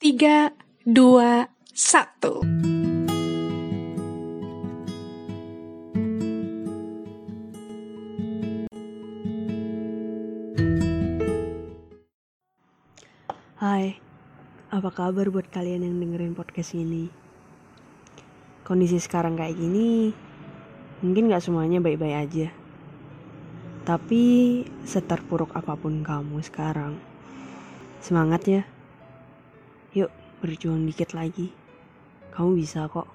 tiga, dua, satu. Hai, apa kabar buat kalian yang dengerin podcast ini? Kondisi sekarang kayak gini, mungkin gak semuanya baik-baik aja. Tapi seterpuruk apa pun kamu sekarang, semangat ya. Yuk berjuang dikit lagi. Kamu bisa kok.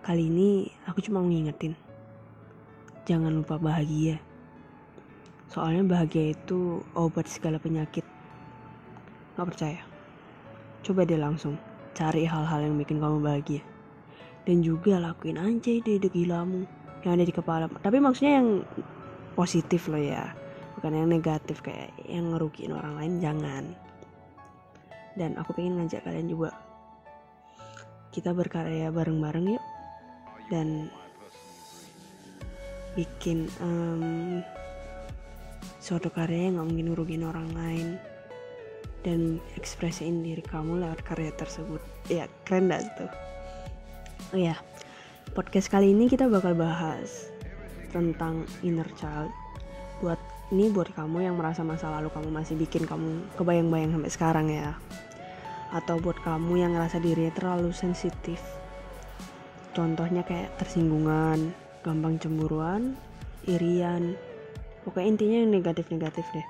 Kali ini aku cuma ngingetin. Jangan lupa bahagia. Soalnya bahagia itu obat segala penyakit. Gak percaya? Coba deh langsung cari hal-hal yang bikin kamu bahagia. Dan juga lakuin aja ide-ide gilamu yang ada di kepala. Tapi maksudnya yang positif loh ya. Bukan yang negatif kayak yang ngerugiin orang lain jangan. Dan aku pengen ngajak kalian juga. Kita berkarya bareng-bareng yuk. Dan bikin em, suatu karya yang gak mungkin ngerugiin orang lain. Dan ekspresiin diri kamu lewat karya tersebut. Ya keren dah tuh oh ya podcast kali ini kita bakal bahas tentang inner child. Buat ini buat kamu yang merasa masa lalu kamu masih bikin kamu kebayang-bayang sampai sekarang ya atau buat kamu yang ngerasa dirinya terlalu sensitif. Contohnya kayak tersinggungan gampang cemburuan irian. Pokoknya intinya yang negatif-negatif deh.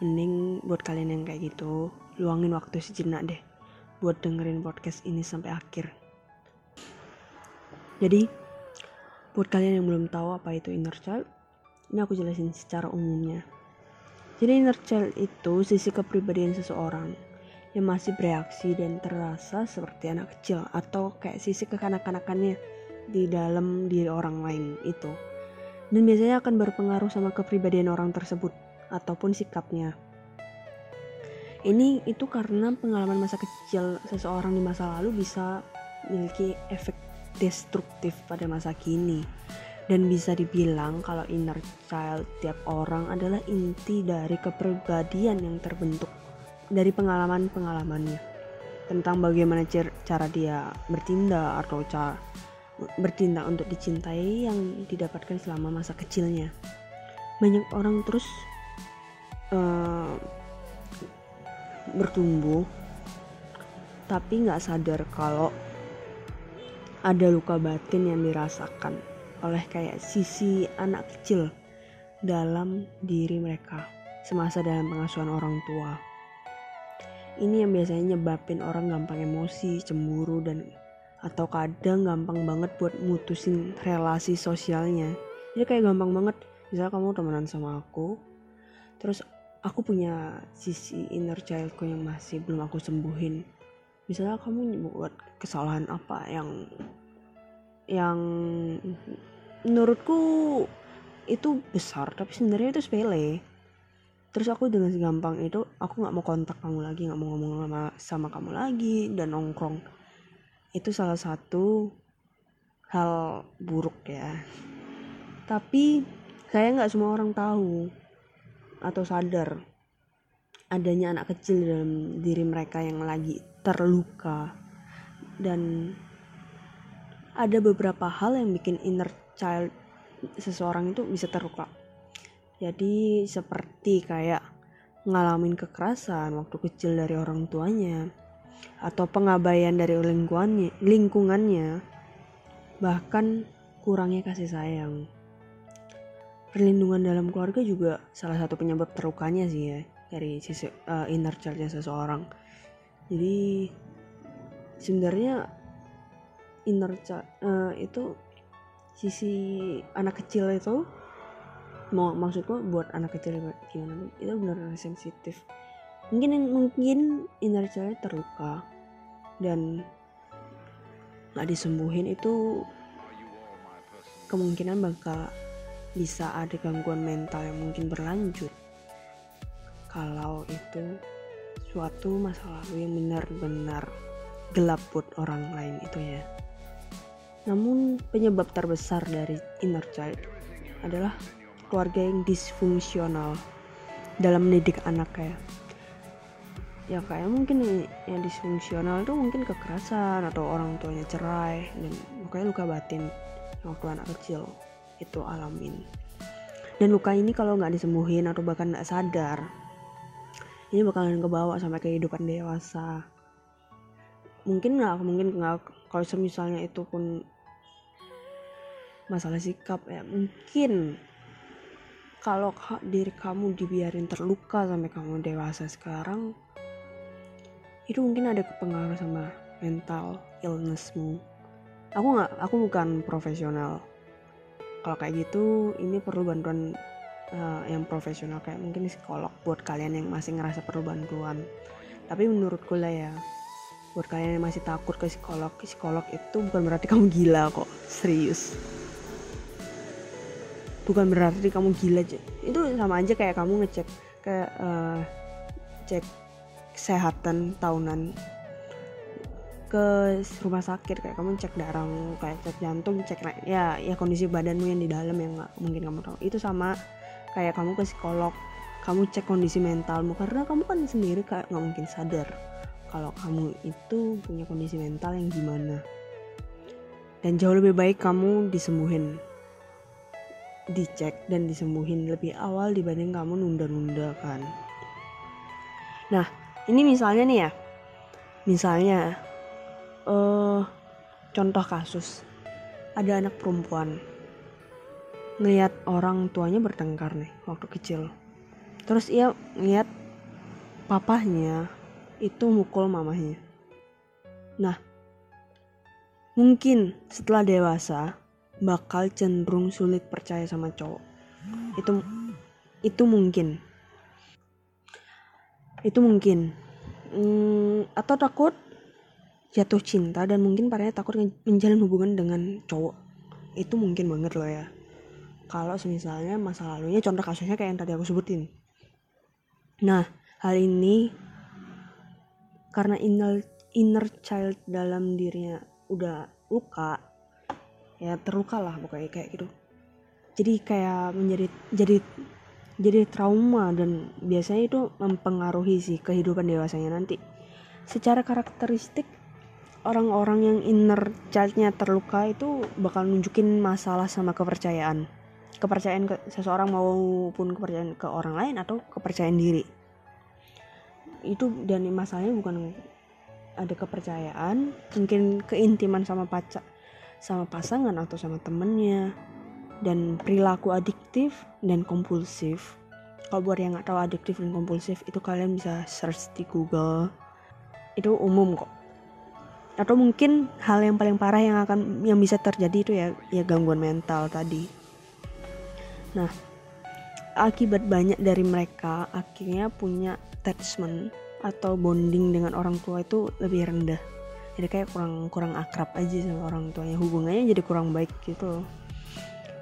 Mending buat kalian yang kayak gitu luangin waktu sejenak deh buat dengerin podcast ini sampai akhir. Jadi buat kalian yang belum tahu apa itu inner child ini aku jelasin secara umumnya. Jadi inner child itu sisi kepribadian seseorang yang masih bereaksi dan terasa seperti anak kecil atau kayak sisi kekanak-kanakannya di dalam diri orang lain itu dan biasanya akan berpengaruh sama kepribadian orang tersebut ataupun sikapnya. Ini itu karena pengalaman masa kecil seseorang di masa lalu bisa memiliki efek destruktif pada masa kini. Dan bisa dibilang kalau inner child tiap orang adalah inti dari kepribadian yang terbentuk dari pengalaman-pengalamannya. Tentang bagaimana cara dia bertindak atau cara bertindak untuk dicintai yang didapatkan selama masa kecilnya. Banyak orang terus uh, bertumbuh tapi nggak sadar kalau ada luka batin yang dirasakan oleh kayak sisi anak kecil dalam diri mereka semasa dalam pengasuhan orang tua. Ini yang biasanya nyebabin orang gampang emosi, cemburu dan atau kadang gampang banget buat mutusin relasi sosialnya. Jadi kayak gampang banget, misalnya kamu temenan sama aku, terus aku punya sisi inner childku yang masih belum aku sembuhin. Misalnya kamu buat kesalahan apa yang yang menurutku itu besar tapi sebenarnya itu sepele terus aku dengan gampang itu aku nggak mau kontak kamu lagi nggak mau ngomong sama sama kamu lagi dan nongkrong. Itu salah satu hal buruk ya. Tapi saya nggak semua orang tahu atau sadar adanya anak kecil dalam diri mereka yang lagi terluka. Dan ada beberapa hal yang bikin inner child seseorang itu bisa terluka jadi seperti kayak ngalamin kekerasan waktu kecil dari orang tuanya atau pengabaian dari lingkungannya lingkungannya bahkan kurangnya kasih sayang. Perlindungan dalam keluarga juga salah satu penyebab terlukanya sih ya dari sisi uh, inner childnya seseorang. Jadi sebenarnya inner child uh, itu sisi anak kecil itu mau maksudku buat anak kecil gimana itu benar-benar sensitif. Mungkin mungkin inner child terluka dan nggak disembuhin itu kemungkinan bakal bisa ada gangguan mental yang mungkin berlanjut. Kalau itu suatu masa lalu yang benar-benar gelap buat orang lain itu ya. Namun penyebab terbesar dari inner child adalah keluarga yang disfungsional dalam mendidik anak ya ya kayak mungkin yang disfungsional itu mungkin kekerasan atau orang tuanya cerai dan makanya luka batin waktu anak kecil itu alamin. Dan luka ini kalau nggak disembuhin atau bahkan nggak sadar ini bakalan kebawa sampai kehidupan dewasa. Mungkin nggak mungkin nggak kalau misalnya itu pun masalah sikap ya mungkin kalau diri kamu dibiarin terluka sampai kamu dewasa sekarang itu mungkin ada kepengaruh sama mental illnessmu. Aku nggak aku bukan profesional. Kalau kayak gitu ini perlu bantuan uh, yang profesional kayak mungkin psikolog buat kalian yang masih ngerasa perlu bantuan. Tapi menurutku lah ya buat kalian yang masih takut ke psikolog psikolog itu bukan berarti kamu gila kok serius bukan berarti kamu gila itu sama aja kayak kamu ngecek kayak uh, cek kesehatan tahunan ke rumah sakit. Kayak kamu cek darah kayak cek jantung cek ya ya kondisi badanmu yang di dalam yang nggak mungkin kamu tahu. Itu sama kayak kamu ke psikolog. Kamu cek kondisi mentalmu. Karena kamu kan sendiri kayak nggak mungkin sadar kalau kamu itu punya kondisi mental yang gimana. Dan jauh lebih baik kamu disembuhin dicek dan disembuhin lebih awal dibanding kamu nunda-nunda kan? Nah ini misalnya nih ya. Misalnya uh, contoh kasus. Ada anak perempuan. Ngeliat orang tuanya bertengkar nih waktu kecil. Terus ia ngeliat papahnya itu mukul mamahnya. Nah mungkin setelah dewasa bakal cenderung sulit percaya sama cowok. Itu itu mungkin. Itu mungkin. Hmm, atau takut jatuh cinta dan mungkin parahnya takut menjalin hubungan dengan cowok. Itu mungkin banget loh ya. Kalau misalnya masa lalunya contoh kasusnya kayak yang tadi aku sebutin. Nah hal ini karena inner inner child dalam dirinya udah luka ya terluka lah pokoknya kayak gitu. Jadi kayak menjadi jadi jadi trauma dan biasanya itu mempengaruhi sih kehidupan dewasanya nanti. Secara karakteristik orang-orang yang inner childnya terluka itu bakal nunjukin masalah sama kepercayaan. Kepercayaan ke seseorang maupun kepercayaan ke orang lain atau kepercayaan diri. Itu dan masalahnya bukan ada kepercayaan mungkin keintiman sama pacar sama pasangan atau sama temennya dan perilaku adiktif dan kompulsif. Kalau buat yang nggak tahu adiktif dan kompulsif itu kalian bisa search di Google. Itu umum kok. Atau mungkin hal yang paling parah yang akan yang bisa terjadi itu ya ya gangguan mental tadi. Nah, akibat banyak dari mereka akhirnya punya attachment atau bonding dengan orang tua itu lebih rendah. Jadi kayak kurang kurang akrab aja sama orang tuanya, hubungannya jadi kurang baik gitu.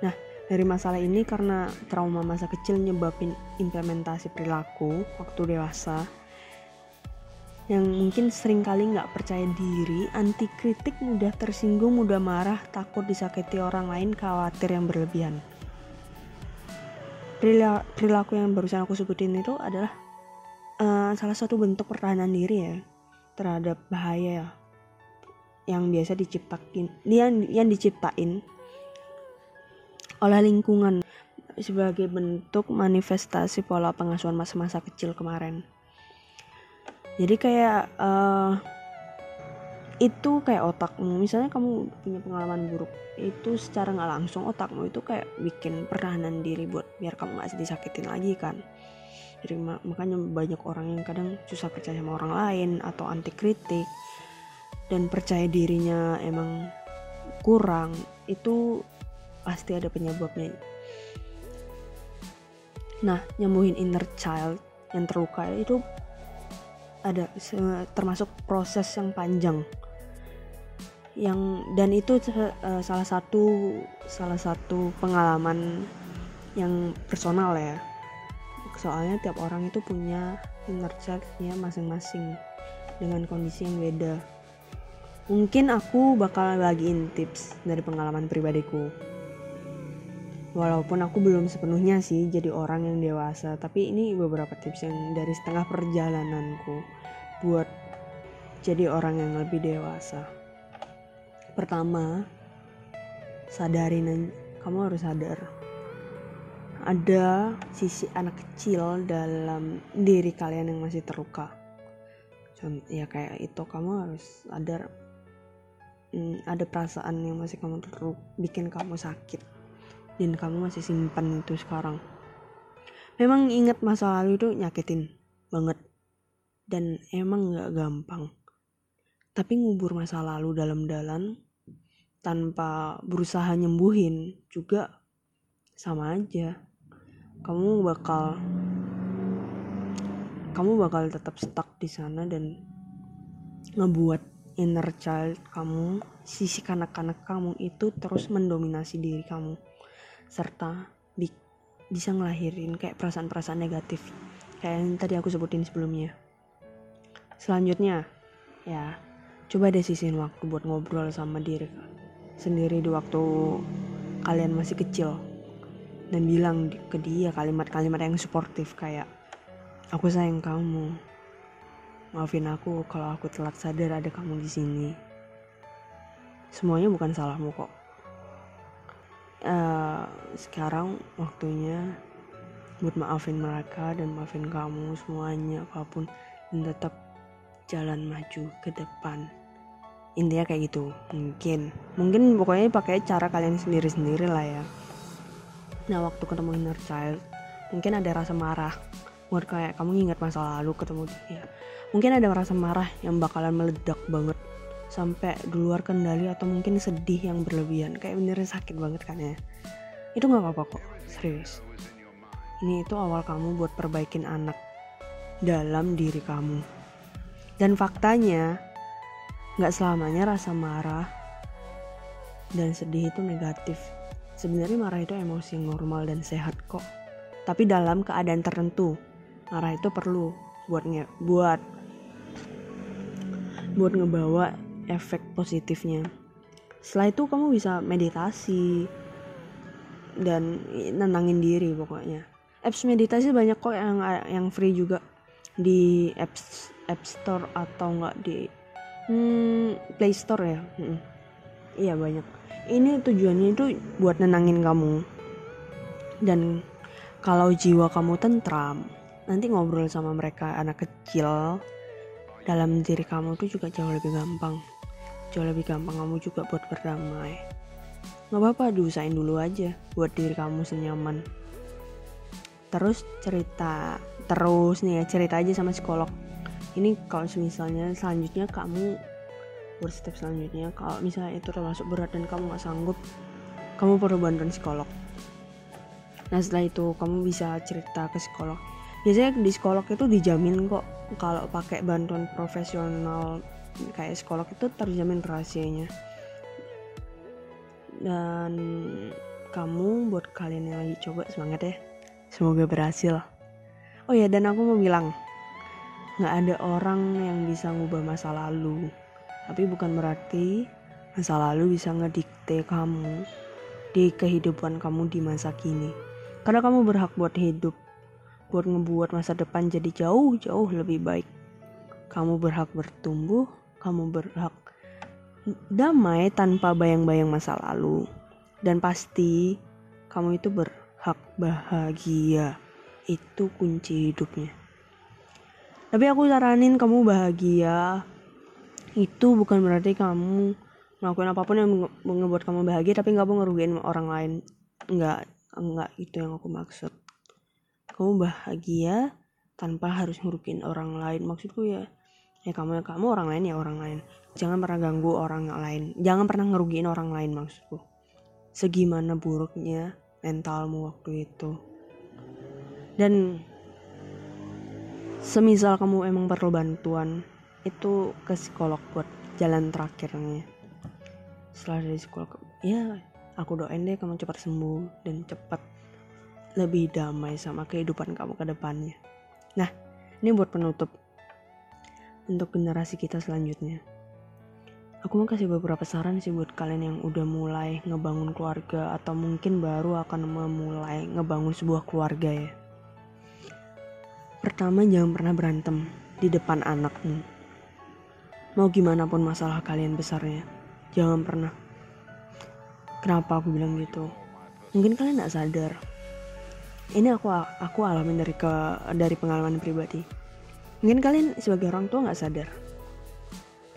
Nah, dari masalah ini karena trauma masa kecil nyebabin implementasi perilaku waktu dewasa yang mungkin sering kali nggak percaya diri, anti kritik, mudah tersinggung, mudah marah, takut disakiti orang lain, khawatir yang berlebihan. Perilaku yang barusan aku sebutin itu adalah uh, salah satu bentuk pertahanan diri ya terhadap bahaya yang biasa diciptakin, yang, yang diciptain oleh lingkungan sebagai bentuk manifestasi pola pengasuhan masa-masa kecil kemarin. Jadi kayak uh, itu kayak otakmu, misalnya kamu punya pengalaman buruk, itu secara nggak langsung otakmu itu kayak bikin pertahanan diri buat biar kamu nggak disakitin lagi kan. Jadi makanya banyak orang yang kadang susah percaya sama orang lain atau anti kritik dan percaya dirinya emang kurang itu pasti ada penyebabnya. Nah nyembuhin inner child yang terluka itu ada termasuk proses yang panjang. Yang dan itu uh, salah satu salah satu pengalaman yang personal ya. Soalnya tiap orang itu punya inner childnya masing-masing dengan kondisi yang beda mungkin aku bakal bagiin tips dari pengalaman pribadiku walaupun aku belum sepenuhnya sih jadi orang yang dewasa tapi ini beberapa tips yang dari setengah perjalananku buat jadi orang yang lebih dewasa. Pertama, sadarin kamu harus sadar ada sisi anak kecil dalam diri kalian yang masih terluka. Contoh ya kayak itu kamu harus sadar hmm, ada perasaan yang masih kamu teruk bikin kamu sakit dan kamu masih simpan itu sekarang. Memang ingat masa lalu itu nyakitin banget dan emang nggak gampang. Tapi ngubur masa lalu dalam-dalam tanpa berusaha nyembuhin juga sama aja. Kamu bakal kamu bakal tetap stuck di sana dan ngebuat inner child kamu, sisi kanak-kanak kamu itu terus mendominasi diri kamu. Serta bi bisa ngelahirin kayak perasaan-perasaan negatif kayak yang tadi aku sebutin sebelumnya. Selanjutnya, ya coba deh sisihin waktu buat ngobrol sama diri sendiri di waktu kalian masih kecil. Dan bilang ke dia kalimat-kalimat yang suportif kayak aku sayang kamu maafin aku kalau aku telat sadar ada kamu di sini. Semuanya bukan salahmu kok. Uh, sekarang waktunya buat maafin mereka dan maafin kamu semuanya apa pun. Dan tetap jalan maju ke depan. Intinya kayak gitu mungkin. Mungkin pokoknya pakai cara kalian sendiri sendiri lah ya. Nah waktu ketemu inner child mungkin ada rasa marah. Buat kayak kamu ingat masa lalu ketemu dia mungkin ada rasa marah yang bakalan meledak banget sampai di luar kendali atau mungkin sedih yang berlebihan kayak bener sakit banget kan ya itu nggak apa-apa kok serius ini itu awal kamu buat perbaikin anak dalam diri kamu dan faktanya, nggak selamanya rasa marah dan sedih itu negatif. Sebenarnya marah itu emosi normal dan sehat kok. Tapi dalam keadaan tertentu, marah itu perlu buat buat buat ngebawa efek positifnya. Setelah itu kamu bisa meditasi dan nenangin diri pokoknya. Apps meditasi banyak kok yang yang free juga di apps App Store atau enggak di hmm, Play Store ya hmm. iya banyak ini tujuannya itu buat nenangin kamu dan kalau jiwa kamu tentram nanti ngobrol sama mereka anak kecil dalam diri kamu tuh juga jauh lebih gampang. Jauh lebih gampang kamu juga buat berdamai. Nggak apa-apa diusahain dulu aja buat diri kamu senyaman. Terus cerita terus nih ya cerita aja sama psikolog. Ini kalau misalnya selanjutnya kamu berstep selanjutnya kalau misalnya itu termasuk berat dan kamu nggak sanggup kamu perlu bantuan psikolog. Nah setelah itu kamu bisa cerita ke psikolog. Biasanya di psikolog itu dijamin kok kalau pakai bantuan profesional kayak psikolog itu terjamin rahasianya dan kamu buat kalian yang lagi coba semangat ya semoga berhasil oh ya dan aku mau bilang Nggak ada orang yang bisa ngubah masa lalu. Tapi bukan berarti masa lalu bisa ngedikte kamu di kehidupan kamu di masa kini. Karena kamu berhak buat hidup, buat ngebuat masa depan jadi jauh-jauh lebih baik. Kamu berhak bertumbuh, kamu berhak damai tanpa bayang-bayang masa lalu. Dan pasti kamu itu berhak bahagia. Itu kunci hidupnya tapi aku saranin kamu bahagia itu bukan berarti kamu ngelakuin apa pun yang ngebuat kamu bahagia tapi nggak mau ngerugiin orang lain nggak nggak itu yang aku maksud kamu bahagia tanpa harus ngerugiin orang lain. Maksudku ya ya kamu ya kamu orang lain ya orang lain. Jangan pernah ganggu orang lain. Jangan pernah ngerugiin orang lain maksudku. Segimana buruknya mentalmu waktu itu. Dan semisal kamu emang perlu bantuan itu ke psikolog buat jalan terakhirnya. Setelah dari psikolog ya aku doain deh kamu cepat sembuh dan cepat lebih damai sama kehidupan kamu ke depannya nah ini buat penutup untuk generasi kita selanjutnya aku mau kasih beberapa saran sih buat kalian yang udah mulai ngebangun keluarga atau mungkin baru akan memulai ngebangun sebuah keluarga ya Pertama jangan pernah berantem. di depan anakmu. Mau gimana pun masalah kalian besarnya, jangan pernah. Kenapa aku bilang gitu? Mungkin kalian gak sadar. Ini aku aku alamin dari ke dari pengalaman pribadi. Mungkin kalian sebagai orang tua nggak sadar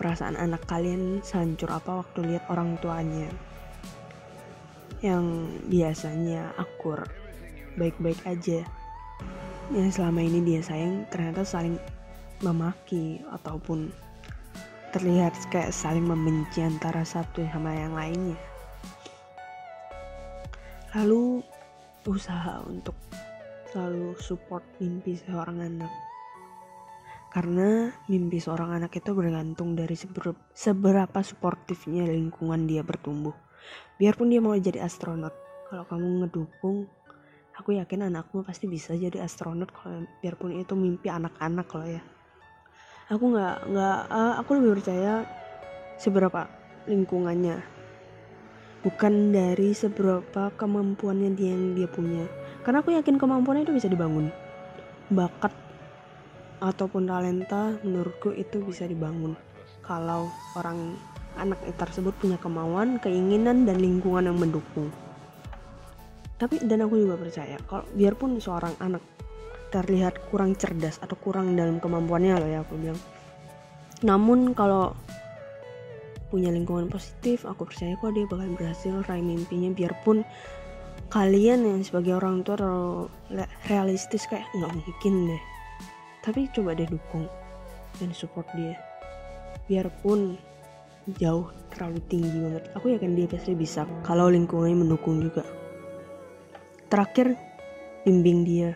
perasaan anak kalian hancur apa waktu lihat orang tuanya yang biasanya akur baik-baik aja yang selama ini dia sayang ternyata saling memaki ataupun terlihat kayak saling membenci antara satu sama yang lainnya lalu usaha untuk selalu support mimpi seorang anak karena mimpi seorang anak itu bergantung dari seber seberapa suportifnya lingkungan dia bertumbuh. Biarpun dia mau jadi astronot, kalau kamu ngedukung, aku yakin anakmu pasti bisa jadi astronot kalau biarpun itu mimpi anak-anak loh ya. Aku nggak nggak uh, aku lebih percaya seberapa lingkungannya, bukan dari seberapa kemampuannya dia yang dia punya. Karena aku yakin kemampuannya itu bisa dibangun. Bakat ataupun talenta menurutku itu bisa dibangun kalau orang anak tersebut punya kemauan, keinginan dan lingkungan yang mendukung. Tapi dan aku juga percaya kalau biarpun seorang anak terlihat kurang cerdas atau kurang dalam kemampuannya loh ya aku bilang. Namun kalau punya lingkungan positif, aku percaya kok dia bakal berhasil raih mimpinya biarpun kalian yang sebagai orang tua terlalu realistis kayak nggak mungkin deh. Tapi coba deh dukung dan support dia. Biarpun jauh terlalu tinggi banget aku yakin dia pasti bisa kalau lingkungannya mendukung juga. Terakhir bimbing dia.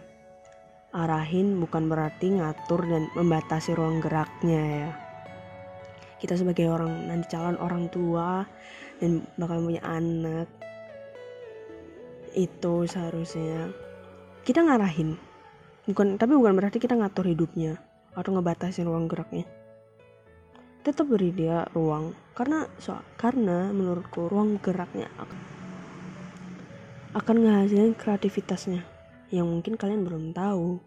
Arahin bukan berarti ngatur dan membatasi ruang geraknya ya kita sebagai orang nanti calon orang tua dan bakal punya anak itu seharusnya. Kita ngarahin. Bukan tapi bukan berarti kita ngatur hidupnya atau ngebatasi ruang geraknya. Tetap beri dia ruang. Karena so, karena menurutku ruang geraknya akan, akan ngehasilin kreativitasnya yang mungkin kalian belum tahu.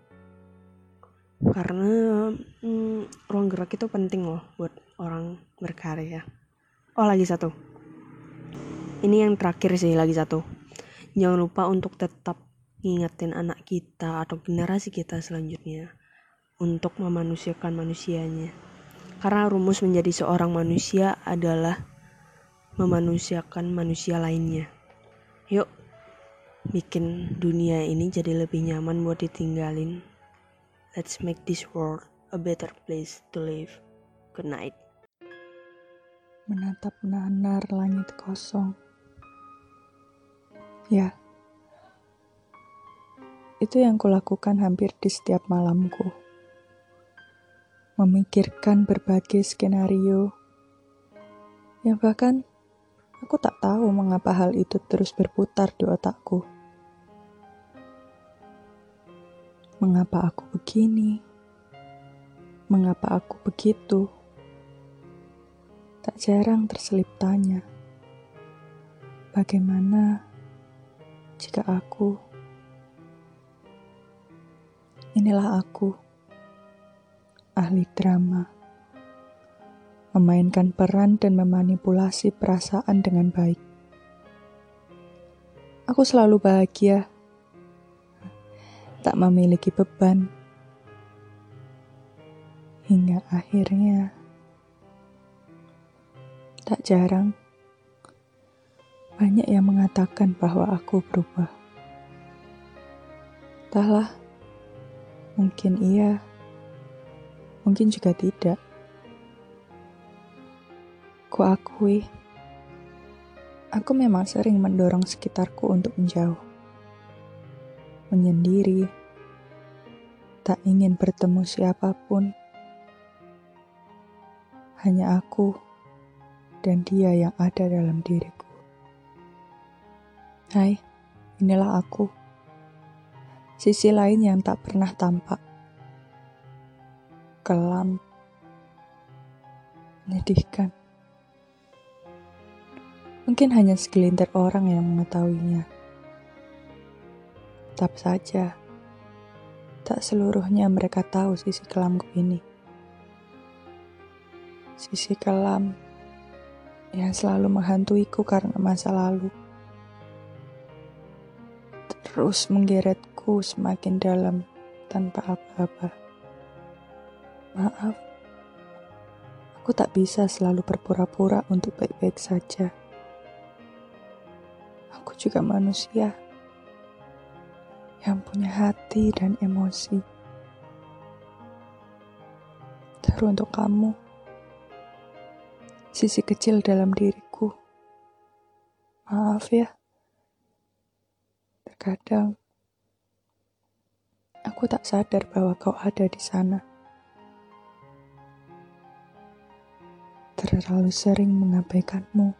Karena hmm, ruang gerak itu penting loh buat orang berkarya oh lagi satu ini yang terakhir sih lagi satu jangan lupa untuk tetap ngingetin anak kita atau generasi kita selanjutnya untuk memanusiakan manusianya. Karena rumus menjadi seorang manusia adalah memanusiakan manusia lainnya. Yuk, bikin dunia ini jadi lebih nyaman buat ditinggalin. Let's make this world a better place to live. Good night. Menatap nanar langit kosong. Ya, itu yang kulakukan hampir di setiap malamku. Memikirkan berbagai skenario yang bahkan aku tak tahu mengapa hal itu terus berputar di otakku. Mengapa aku begini? Mengapa aku begitu? Tak jarang terselip tanya, bagaimana jika aku Inilah aku, ahli drama, memainkan peran dan memanipulasi perasaan dengan baik. Aku selalu bahagia, tak memiliki beban, hingga akhirnya tak jarang banyak yang mengatakan bahwa aku berubah. Entahlah, Mungkin iya, mungkin juga tidak. Ku akui, aku memang sering mendorong sekitarku untuk menjauh, menyendiri, tak ingin bertemu siapa pun. Hanya aku dan dia yang ada dalam diriku. Hai, inilah aku sisi lain yang tak pernah tampak. Kelam, menyedihkan. Mungkin hanya segelintir orang yang mengetahuinya. Tetap saja, tak seluruhnya mereka tahu sisi kelamku ini. sisi kelam yang selalu menghantuiku karena masa lalu. Terus menggeretku semakin dalam tanpa apa-apa. Maaf, aku tak bisa selalu berpura-pura untuk baik-baik saja. Aku juga manusia yang punya hati dan emosi. Terus untuk kamu, sisi kecil dalam diriku. Maaf ya, terkadang aku tak sadar bahwa kau ada di sana. Terlalu sering mengabaikanmu,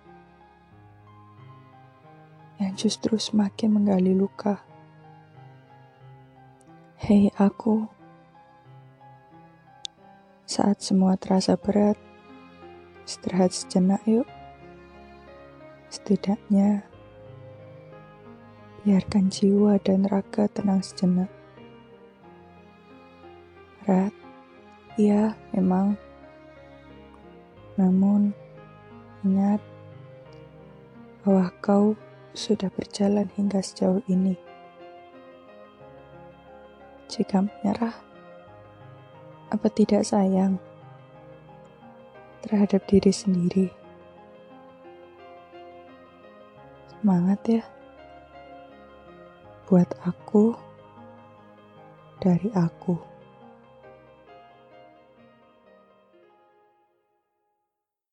yang justru semakin menggali luka. Hei aku, saat semua terasa berat, istirahat sejenak yuk. Setidaknya, biarkan jiwa dan raga tenang sejenak. Berat, iya memang. Namun, ingat bahwa kau sudah berjalan hingga sejauh ini jika menyerah? Apa tidak sayang terhadap diri sendiri? Semangat ya. Buat aku, dari aku.